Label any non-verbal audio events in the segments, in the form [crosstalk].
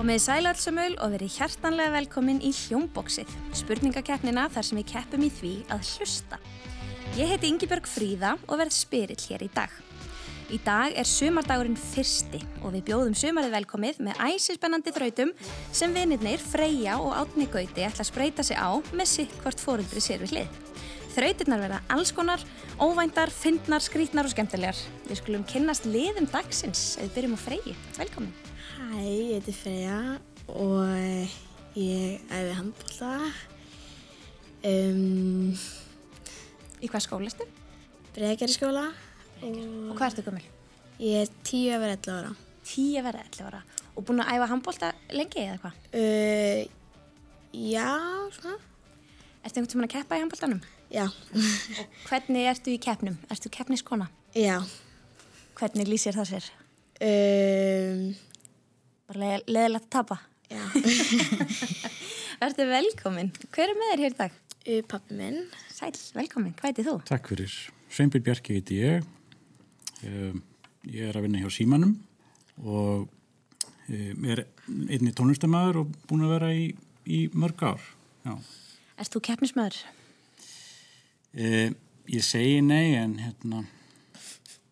Komið sælallsumul og verið hjartanlega velkomin í hljómbóksið, spurningakeppnina þar sem við keppum í því að hlusta. Ég heiti Ingibjörg Fríða og verð spyrill hér í dag. Í dag er sumardagurinn fyrsti og við bjóðum sumarið velkomið með æsispennandi þrautum sem vinirnir Freyja og Átni Gauti ætla að spreita sig á með sitt hvort fóruldri sér við hlið. Þrautirnar verða alls konar, óvæntar, fyndnar, skrítnar og skemmtilegar. Við skulum kynnast liðum dagsins eða byrjum á Freyji. Velkomin. Hæ, heiti Freyja og ég æfi handbólta. Um, Í hvað skóla ertu? Breiðgerðiskóla Og hvað ertu gömul? ég er 10 að vera 11 ára. Tíu verða 11 ára. Og búin að æfa handbólta lengi eða hvað? Uh, já, svona. Ertu einhvern tímann að keppa í handbóltanum? Já, Hvernig ertu í keppnum? Ertu keppniskona? já. Hvernig lýsir það sér? Um, Bara leðilegt að tapa? [laughs] Ertu velkomin. Hver er með þér hér í dag? uh, pappi minn. Sæl, velkomin. Hvað heiti þú? Takk fyrir. Sveinbjörn Bjarki heiti ég. Ég, ég er að vinna hjá Símanum og ég er einni tónlistamæður og búin að vera í, í mörg ár. Já. Erst þú keppnismöður? E, ég segi nei en hérna,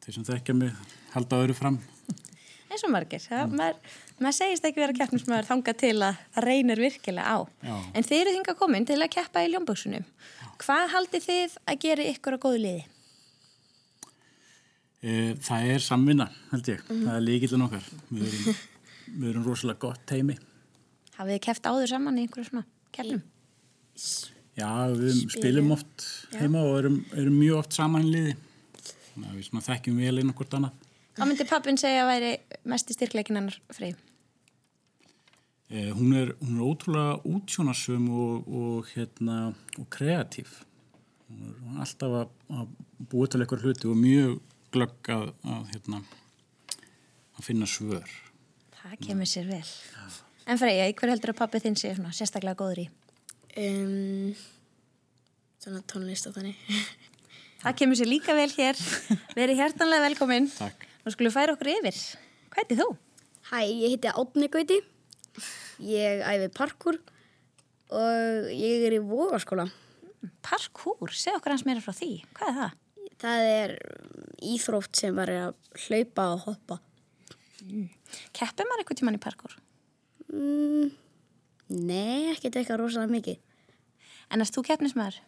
þeir sem þekkja mig halda öðru fram. Eins og margir. Ja, maður, maður segist ekki vera keppnismöður þangað til að það reynir virkilega á. Já. En þið eru þingar komin til að keppa í ljómböksunum. Hvað haldið þið að gera ykkur á góðu liði? E, það er samvinna, held ég. Það er líkillin okkar. Við erum, við erum rosalega gott teimi. Hafið þið keppt áður saman í einhverju svona keppnum? Já, við spilum oft heima og erum, erum mjög oft saman í liði. Þannig að við þekkjum vel inn okkur annað. Hvað myndi pappin segja að væri mest í styrkleikin hennar frið? Eh, hún, er, hún er ótrúlega útsjónasum og, og, hérna, og kreatív. Hún er, hún er alltaf að, að búa til eitthvað hluti og mjög glögg að, að, hérna, að finna svör. Það kemur sér vel. En Freyja, hver heldur að pappi þinn sé svona sérstaklega góður í? Um, svona tónlist og þannig. Það kemur sér líka vel hér. [laughs] Verið hjertanlega velkomin. Takk. Nú skulum við færa okkur yfir. Hvað heiti þú? Hæ, ég heiti Átni Gauti, ég æfi parkour og ég er í vogaskóla. Parkour, segð okkur hans meira frá því. Hvað er það? Það er íþrótt sem var að hlaupa og hoppa. Keppir maður eitthvað tíman í parkour? Mm, nei, ekkert eitthvað rosalega mikið. En erst þú keppnismæður?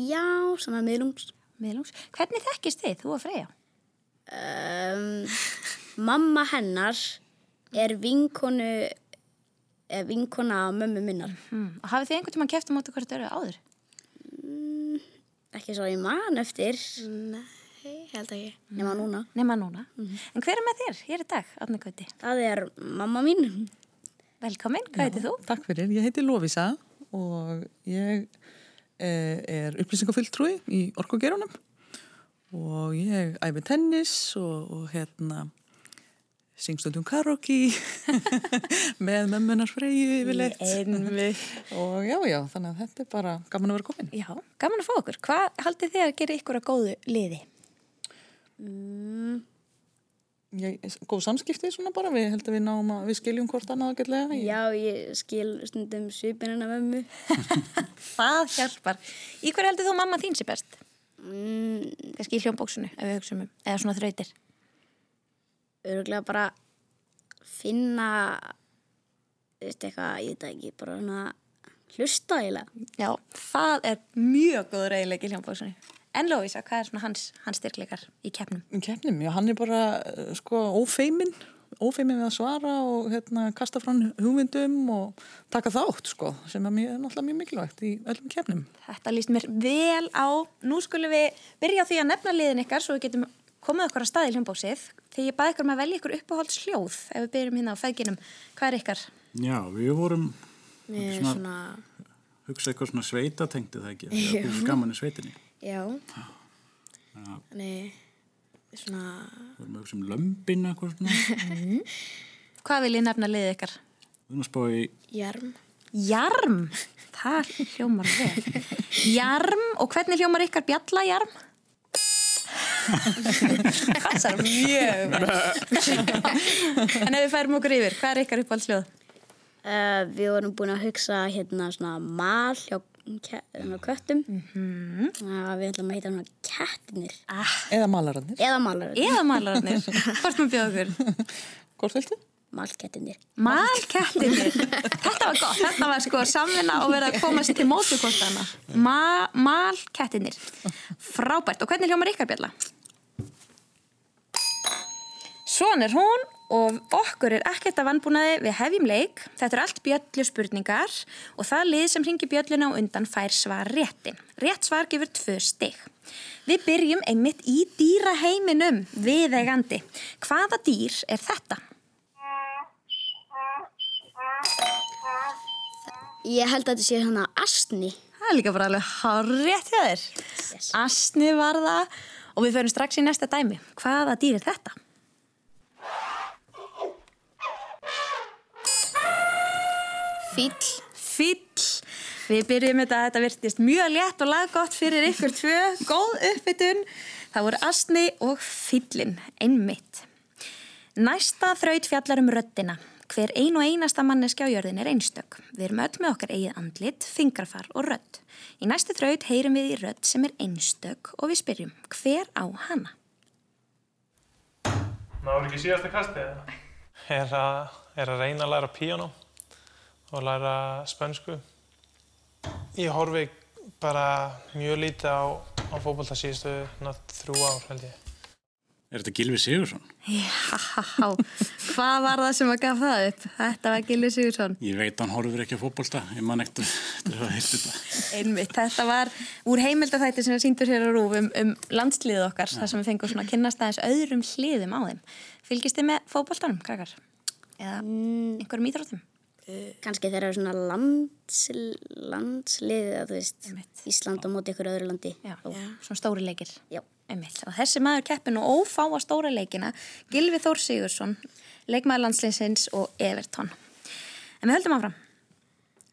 Já, svona miðlungs. Miðlungs. Hvernig þekkist þið, þú og Freyja? Um, mamma hennar er vinkonu, er vinkona af mömmu minnar. Hmm. Og hafið þið einhvern tíman keppt á móti hvert öru áður? Ekki svo ég man eftir, Nei, held ekki. nema núna. Nema núna. En hver er með þér hér í dag, Átni Gauti? Það er mamma mín. Velkomin, hvað heitir þú? Takk fyrir, ég heiti Lovisa og ég eh, er upplýsingafulltrúi í orkugerunum og ég æfi tennis og, og hérna syngstundum karaoke [laughs] með mömmunar freyju yfirleitt og já, já, þannig að þetta er bara gaman að vera komin. Já, gaman að fá okkur. Hvað haldið þið að gera ykkur að góðu liði? Ég, góð samskipti svona bara, við heldum við náum að við skiljum hvort annað ágætlega. Ég- Já, ég skil stundum svipinina mömmu. [laughs] Það hjálpar. Í hver heldur þú mamma þín sé best? Mm, Kannski í hljómbóksunu, ef við hugsaum um. Eða svona þrautir. örgulega bara finna veist eitthvað, ég veit ekki bara svona hlusta eiginlega Já, það er mjög góður eiginleik í hljómbóksunu. En Lóisa, hvað er svona hans, hans styrkleikar í keppnum? Í keppnum, já, hann er bara eh, sko ófeimin, ófeimin við að svara og hérna kasta frá hann hugmyndum og taka þátt sko, sem er, mjög, náttúrulega mjög mikilvægt í öllum keppnum. Þetta líst mér vel á. Nú skulum við byrja á því að nefna liðin ykkar svo við getum komið okkur að staði í hljómbóksið. Þegar ég baði ykkur um að velja ykkur uppáhalds hljóð ef við byrjum hérna á feginum. Hvað er ykkar? Já, við vorum er Svona- svona, hugsa eitthvað svona sveitatengdi það ekki. Það er skaman í sveitinni. já, Já, nei, svona, við að hugsa um lömbin eitthvað svona. [laughs] Hvað vil ég nefna liðið ykkar? Við erum að spá í jarm. Jarm, það hljómar vel. Jarm, og hvernig hljómar ykkar bjalla jarm? [laughs] Passar mjög vel. [laughs] en ef við færum okkur yfir, hvað er ykkar uppáhaldsljóð? Uh, við vorum búin að hugsa hérna svona mal hjá hérna, köttum. Mm -hmm. við ætlum að heita svona kettinir. Eða malararnir. Eða malar. Eða malararnir. Hvort maður bjóða okkur? [laughs] Hvort viltu? Malkettinir. Malkettinir. Þetta var gott. Þetta var sko samvinna og verið að komast til mótu hvort hana. Ma Malkettinir. Frábært. Og hvernig hljómar ykkar bjalla? Svon er hún og okkur er ekkert að vannbúnaði við hefjum leik. Þetta er allt bjöllu spurningar og það lið sem ringi bjölluna og undan fær svar réttin. Rétt svar gefur tvö stig. Við byrjum einmitt í dýraheiminum viðegandi. Hvaða dýr er þetta? Ég held að þetta sé hérna astni. Það er líka bara alveg hárétt hjá þér. Yes. Asni var það og við förum strax í næsta dæmi. Hvaða dýr er þetta? Fýll. Fýll. Við byrjum þetta, þetta virtist mjög létt og laggott fyrir ykkur tvö. Góð uppbytun. Það voru Asni og Fýllin, einmitt. Næsta þraut fjallar um röddina. Hver ein og einasta manneski á jörðin er einstök. Við erum öll með okkar eigið andlit, fingrafar og rödd. Í næstu þraut heyrum við í rödd sem er einstök og við spyrjum hver á hana? Náður ekki síðasta kastið eða? Er að, er að reyna að læra píano og læra spönsku. Ég horfi bara mjög lítið á, á fókbalta síðustu nátt þrjú ár held ég. Er þetta Gilvi Sigursson? Já, hvað var það sem að gaf það upp? Þetta var Gilvi Sigursson. Ég veit að hann horfur ekki á fótbolta, ég man ekkert eftir að hafa heilt þetta. Einmitt, þetta var úr heimildafætti sem við síndur hér á rúf um, um landsliðið okkar, þar sem við fengum svona að kynnast aðeins öðrum hliðum á þeim. Fylgist þið með fótboltanum, krakkar? Eða einhverjum íþróttum? Kannski þeirra svona lands, landsliðið, að þú veist, Einmitt. Ísland á móti ykkur öðru landi. Já, svona stóri leikir. Já. Og þessi maður keppin og ófáa stóra leikina, Gilvi Þór Sigursson, leikmaður landsliðsins og Everton. En við höldum áfram.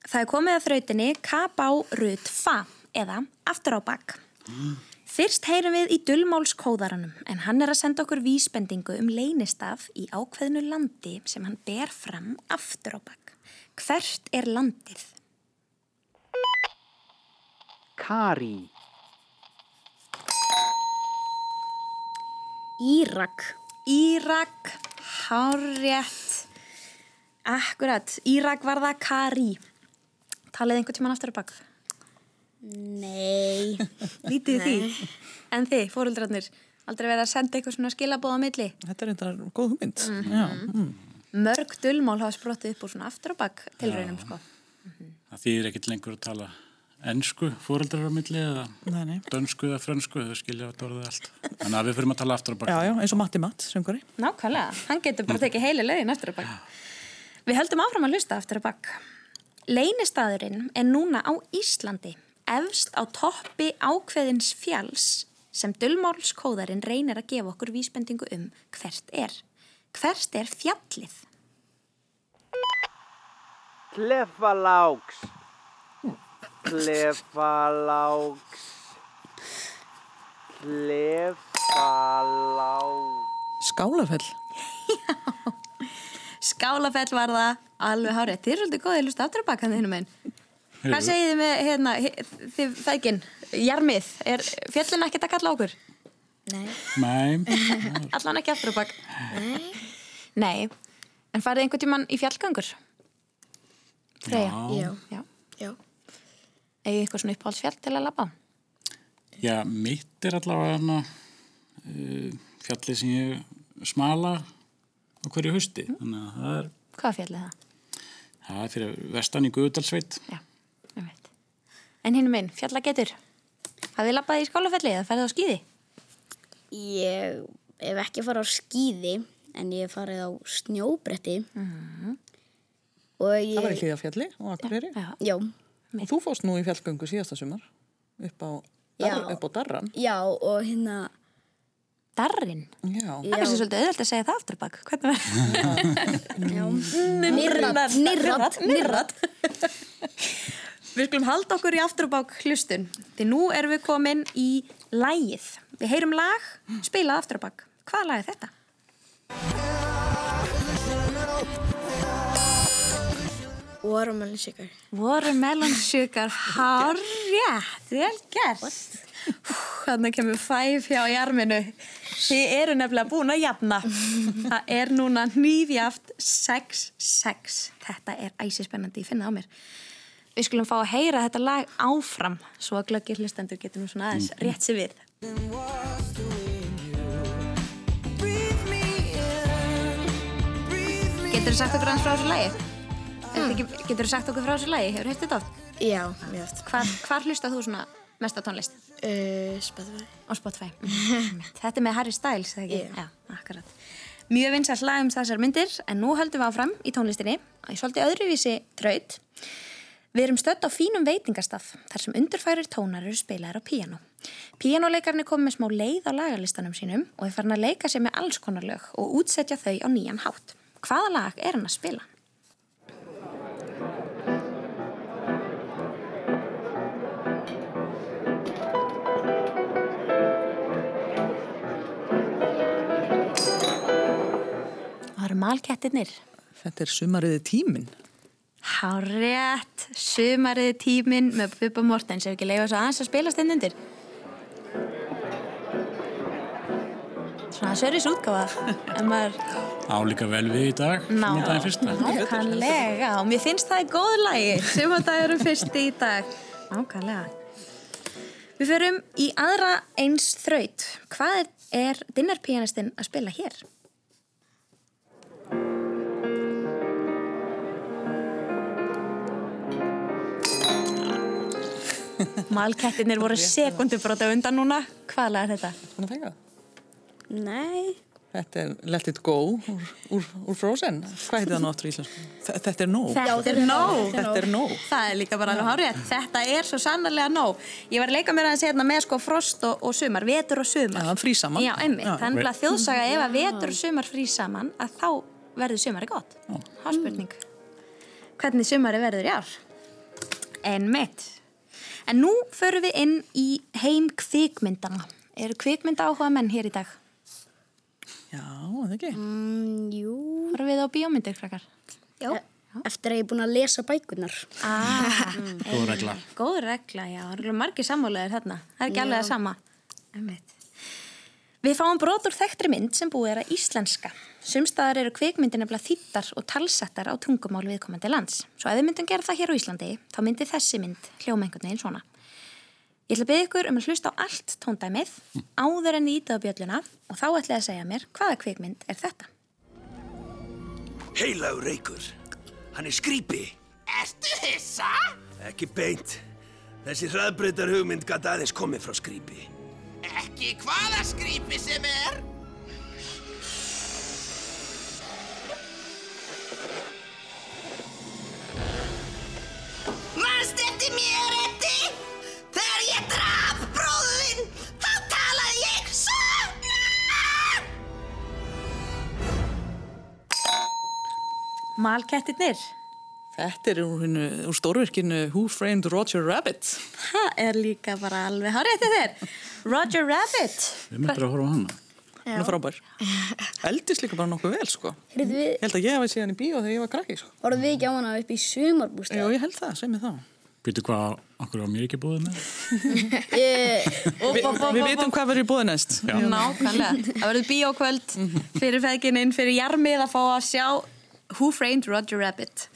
Það er komið að þrautinni K.B. Rut Fa eða Aftur á bak. Fyrst heyrum við í dullmálskóðaranum en hann er að senda okkur vísbendingu um leynistaf í ákveðnu landi sem hann ber fram aftur á bak. Hvert er landið? Kari, Írak. Írak, hárrétt, akkurat, Írak var það Kari. Talið einhvern tíman aftur á bak? Nei. [laughs] Lítið í því. En þið, fóröldrarnir, aldrei verið að senda eitthvað svona skilabóð á milli. Þetta er eitthvað góð hugmynd. Já, mm. Mörg dullmál hafa sprottið upp úr svona aftur á bak tilraunum, sko. Það þýðir ekkert lengur að tala ennsku fóreldrar á milli eða Nei, nei. dönsku eða frönsku, þau skilja þetta orðið allt. Þannig að við fyrir að tala aftur á bak. Já, já, eins og Matti Matt, söngari. Nákvæmlega, hann getur bara tekið heili lögin aftur á bak. Við höldum áfram að lusta aftur á bak. Leynistæðurinn er núna á Íslandi, efst á toppi ákveðins fjalls sem dullmálskóðarinn reynir að gefa okkur vísbendingu um hvert er. Hvert er fjallið? Klefaláks, Klefaláks, Klefaláks. Skálafell. Skálafell var það alveg hárið. Þið er svolítið góðið að lusta aftur á bak hann þínum einn. Hvað segið þið með hérna, þið fækin, jarmið, er fjallin ekkert að kalla okkur? Nei. Nei, [laughs] Allan ekki aftur á bak? Nei. Nei, en farið einhvern tíman í fjallgöngur? Freyja? Já. Já. Já. Egið eitthvað svona uppáhaldsfjall til að labba? já, mitt er allavega hana, uh, fjallið sem ég smala á hverju hausti. Þannig að það er, Hvað fjall er það? það er fyrir vestan í Guðdalsveit. Já, ég veit. En hinn minn, fjallagetur. Hafið þið labbað í skálafelli eða ferðið á skýði? Ég hef ekki farið á skíði en ég hef farið á snjóbretti og ég Það var í hlýðafjalli og Akureyri. Já. já, Og þú fórst nú í fjallgöngu síðasta sumar upp á, dar, upp á Darran. já og hérna Darrin. Já. Það er kannski svolítið auðvelt að segja það aftur á bak. Hvernig var [laughs] nirrat, nirrat, Nirrat. [laughs] Við skulum halda okkur í aftur á bak hlustun. Því nú erum við komin í lægið. Við heyrum lag, spilað aftur á bak. Hvaða lag er þetta? Watermelon sugar. Watermelon sugar, hárjætt, vel gert. Þannig kemur fæf hjá jarminu. Þið eru nefnilega búin að jafna. Það er núna nýfjaft 6-6. Þetta er æsispennandi, ég finna á mér. Við skulum fá að heyra þetta lag áfram svo að glöggir hlustendur getur nú svona aðeins rétt sér við. Getur þú sagt okkur aðeins frá þessu lagi? Getur þú sagt okkur frá þessu lagi? Hefur hérst þetta oft? Já, mjög oft. Hvar, hvar hlusta þú svona mest á tónlist? Uh, Spotify. Á Spotify. Þetta er með Harry Styles, eða ekki? Já. Já, akkurat. Mjög vinsall lag um þessar myndir, en nú höldum við áfram í tónlistinni í svolítið öðruvísi draut. Við erum stödd á fínum veitingastaf þar sem undurfærir tónar eru spilaðir á píano. Píanoleikarnir komið með smá leið á lagalistanum sínum og er farin að leika sér með alls konar lög og útsetja þau á nýjan hátt. Hvaða lag er hann að spila? Það eru malkettirnir. Þetta er sumariði tíminn. Hárétt, sumariði tíminn með Bubba Mortens, ef ekki leifa svo aðeins að spila stendundir. Svona sörris útgáfa, en maður Álíka vel við í dag, daginn fyrsta. nákvæmlega, og mér finnst það í góðu lagi, sumadagurum fyrsti í dag. Nákvæmlega. Við förum í aðra eins þraut. Hvað er, dinnerpianistinn að spila hér? Malkettirnir voru sekundubróta undan núna. Hvað lag er þetta? Svona þekka. Nei. Þetta er Let It Go úr, úr, úr Frozen. Hvað heitir það nú aftur í Íslandsku? Þe- Þetta er nóg. Þetta er nóg. Þetta er nóg. Það er líka bara alveg hárið. Þetta er svo sannarlega nóg. Ég var að leika mér aðeins hérna með sko frost og, og sumar, vetur og sumar. Já, frý saman. Já, einmitt. Já. Það er nefnilega þjóðsaga ef að vetur og sumar frý saman að þá verður sumari gott. Það er spurning. Hvernig sumari verður í ár? Einmitt. En nú förum við inn í heim kvikmyndana. Eru kvikmynda áhuga menn hér í dag? Já, það ekki. Mm, jú. Förum við á bíómyndir, krakkar? Já. Eftir að ég er búin að lesa bækunar. Ah, [laughs] Góð regla. Góð regla, já. Það eru margir sammálaðir þarna. Það er ekki alveg það sama. Við fáum brot úr þekktri mynd sem búið er að íslenska. Sumstaðar eru kvikmyndir nefnilega þýttar og talsettar á tungumál viðkomandi lands. Svo ef við myndum gera það hér á Íslandi, þá myndi þessi mynd hljóma einhvern veginn svona. Ég ætla að byggja ykkur um að hlusta á allt tóndæmið áður en þið ítið á bjölluna og þá ætla ég að segja mér hvaða kvikmynd er þetta. Heilagur reykur. Hann er skrýpi. Ertu hissa? Ekki beint. Þessi hraðbreytar hugmynd gæti aðeins komið frá skrýpi. Ekki hvaða skrýpi sem er? Eftir mér, Eddi? Þegar ég draf bróðin, þá talaði ég svona! Malkettirnir. Þetta er úr, úr stórverkinu Who Framed Roger Rabbit. Það er líka bara alveg hárið til þér. Roger Rabbit. Við möttum að horfa á hana. Hún er frábær. Eldist líka bara nokkuð vel, sko. Ég held að ég hafi séð hann í bíó þegar ég var krakki, sko. horfum við ekki á hana upp í sumarbústað? Já, ég held það, segð mér þá. Býtu hvað, okkur á mér ekki búið með? [laughs] Vi, við vitum hvað verður í búið næst. Nákvæmlega. Það verður bíókvöld fyrir feðgininn, fyrir jarmið að fá að sjá Who Framed Roger Rabbit.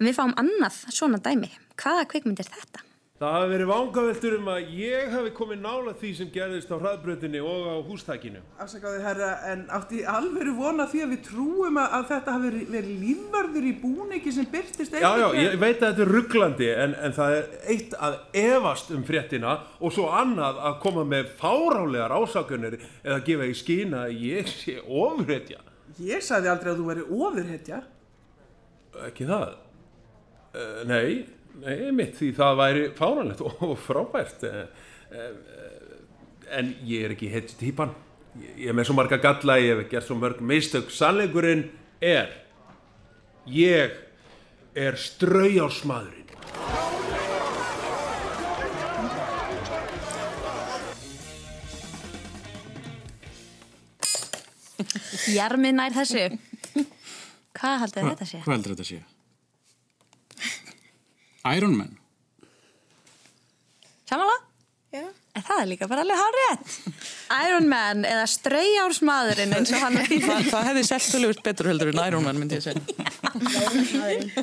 En við fáum annað svona dæmi. Hvaða kvikmynd er þetta? Það hafi verið vangaveltur um að ég hafi komið nála því sem gerðist á hraðbröðinni og á hústækinu. Afsakaði herra, en átti alveg vona því að við trúum að, þetta hafi verið, verið lífvarður í búningi sem byrtist Já, já, ég veit að þetta er rugglandi en, en það er eitt að efast um fréttina og svo annað að koma með fárálegar ásakunir eða gefa í skýna að ég sé ofurhetja. Ég sagði aldrei að þú veri ofurhetja. Ekki það? Uh, nei, nei, mitt því það væri fáránlegt og, frábært. Uh, uh, en ég er ekki hetja típan. Ég, er með svo marga galla, ég hef gert svo mörg mistök. Sannleikurinn er, ég er straujársmaðurinn. Jarmið nær þessu. Hvað þið þetta sé? Hvað heldur þetta sé? Iron Man. Samanlega? Já. En það er líka bara alveg hár rétt. Iron Man eða streyjársmaðurinn eins og hann Það, það hefði selt tölvöld betur heldur en Iron Man myndi ég segja.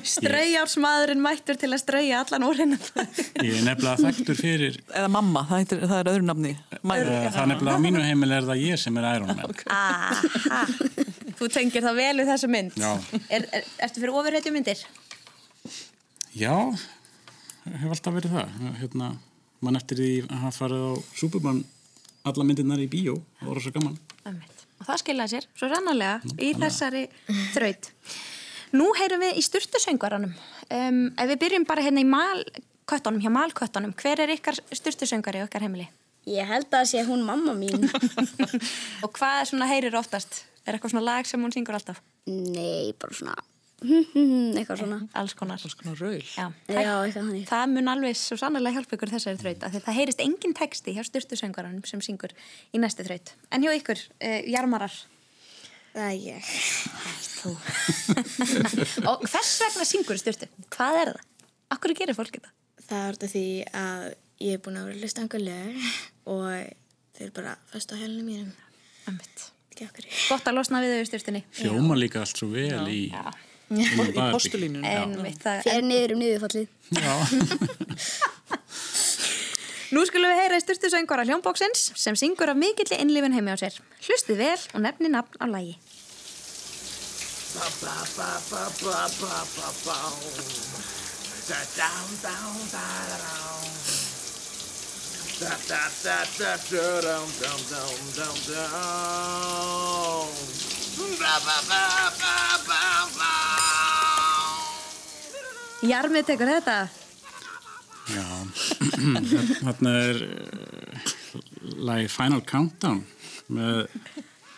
Streyjársmaðurinn mættur til að streyja allan úrinn. Ég er nefnilega þekktur fyrir, Eða mamma, það, heitir, það er öðru nafni. Mæður. uh, það er nefnilega á mínu heimil er það ég sem er Iron Man. Aha. Þú tengir það vel við þessa mynd. Já. Er, er, ertu fyrir ofurhetju myndir? Já, hefur alltaf verið það. Hérna, mann eftir því að hafa farið á Superman alla myndirnar í bíó, það voru svo gaman. Ömmit. Og það skiljaði sér svo sannarlega í þessari þraut. Nú heyrum við í styrtusöngvaranum. Um, ef við byrjum bara hérna í malköttunum, hjá malköttunum, hver er ykkar styrtusöngvari í okkar heimili? Ég held að það sé hún mamma mín. [laughs] Og hvað svona heyrir oftast? Er eitthvað svona lag sem hún syngur alltaf? Nei, bara svona, [laughs] eitthvað svona. Alls konar. Alls konar raul. Já, Já, þannig. það mun alveg svo sannarlega hjálpa ykkur þessari þraut af því það heyrist engin texti hjá styrtusöngvaranum sem syngur í næstu þraut. En hjá ykkur, uh, jarmarar, Það er ég. þú. [laughs] og hvers vegna syngur styrtu? Hvað er það? Akkur gerir fólk þetta? Það er þetta því að ég er búin að vera að hlusta einhver lög og þau eru bara fast á helinu mínum. Okkur. Gott að losna við þau styrtunni. Hljóma líka allt svo vel í, Í í það, Fer niður um niðurfallið. Já, Nú skulum við heyra í styrtu söngvara hljómbóksins sem syngur af mikilli innlifin heimi á sér. Hlustið vel og nefni nafn á lagi. Jarmið tekur þetta. já. [clears throat] Þarna er uh, lagi Final Countdown með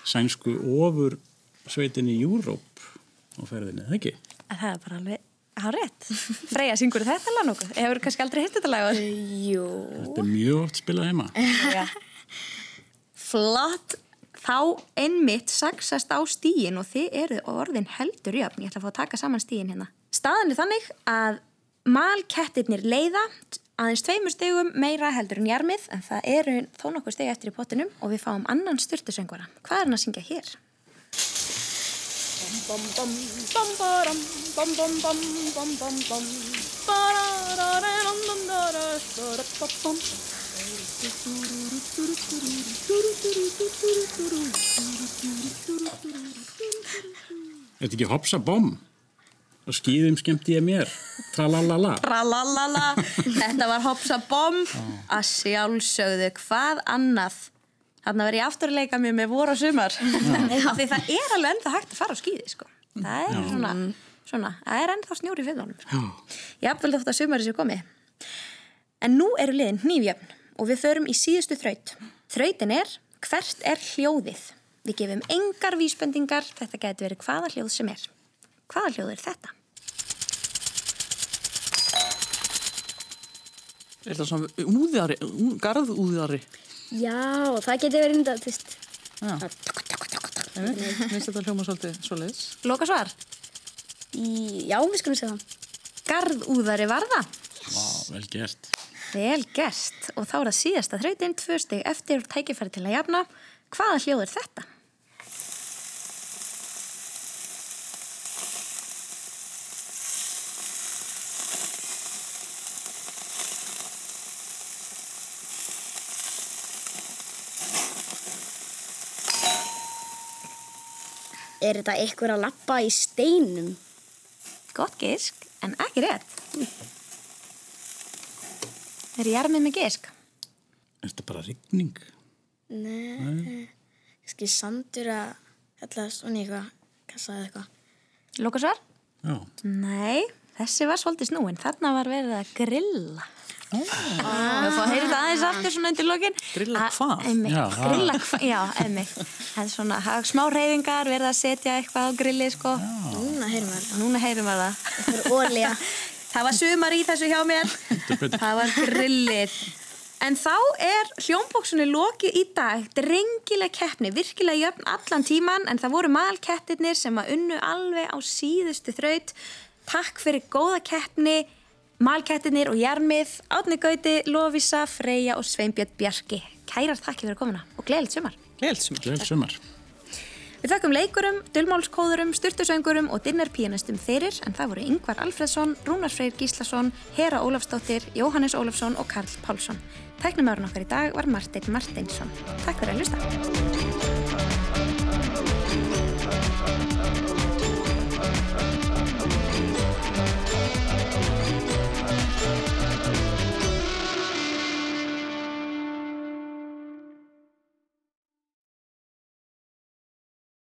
sænsku ofur sveitinni Europe á ferðinni, það ekki? Það er bara alveg hárétt. Freyja, syngur þetta lag nokkuð? Hefur kannski aldrei hitt þetta lag? Jú. Þetta er mjög oft spilað heima. Já. Flott. Þá einmitt saksast á stíin og þið eru orðin heldur jöfn. Ég ætla að fá að taka saman stíin hérna. Staðan er þannig að malkettirnir leiða aðeins tveimur stegum meira heldur en jarmið en það eru þó nokkuð stegi eftir í pottinum og við fáum annan styrtusöngvara. Hvað er hann að syngja hér? Er þetta ekki hopsa bom? Og skýðum skemmti ég mér. Tralalala. Tralalala, þetta var hopsa bom að sjálfsögðu hvað annað? Þannig verð ég aftur að leika mér með voru og sumar. Af því það er alveg ennþá hægt að fara á skýði sko. það er Já. svona, svona það er ennþá snjóri í sko. Já, Jafnvel þótt að sumari sér komi En nú eru liðin hnífjöfn og við förum í síðustu þraut. Þrautin er hvert er hljóðið? Við gefum engar vísbendingar. Þetta getur verið hvaða hljóð sem er Hvaða hljóð er þetta? Er þetta svona úðari, ú- garðúðari? Já, það getur verið enda, þú veist. Já. Mér finnst þetta hljóma svolítið svoleiðis. Loka svar Í, já, við skulum segja það. Garðúðari var það Vá, vel gert. Vel gert og þá er það síðasta þrautin tvö stig eftir tækifæri til að jafna Hvaða hljóð er þetta? Er þetta eitthvað að lappa í steinum? Gott gisk, en ekki rétt Er jarmið með gisk? Er þetta bara rigning? Nei. Kannski sandur að hella svona eitthvað, kassa eða eitthvað. Loka svar? Já. Nei, þessi var svolítið snúin Þarna var verið að grilla Við fáum að heyra þetta aðeins aftur svona undir lokin. Grilla Að- hvað? það- Grilla hvað, já, einmitt. Það er svona það smá reyfingar, verið að setja eitthvað á grilli sko. Núna heyrum við þetta. Núna heyrum við það. Það er ólíja. [laughs] Það var sumar í þessu hjá mér. Það var grillið. En þá er hljómbóksunni lokið í dag. Drengileg keppni, virkilega jöfn allan tíman en það voru malkettirnir sem að unnu alveg á síðustu þraut. Takk fyrir góða keppni Malkettinir og Jarmið, Átni Gauti, Lovisa, Freyja og Sveinbjörn Bjarki. Kærar þakki fyrir komuna og gleðilegt sumar. Gleðilegt sumar. Gleðilegt sumar. Við þakkum leikurum, dulmálskóðurum, styrtusöngurum og dinnerpíanistum fyrir en það voru Yngvar Alfredsson, Rúnar Freyr Gíslason, Hera Ólafsdóttir, Jóhannes Ólafsson og Karl Pálsson. Tæknumörun okkar í dag var Martin Martinsson. Takk fyrir að hlusta.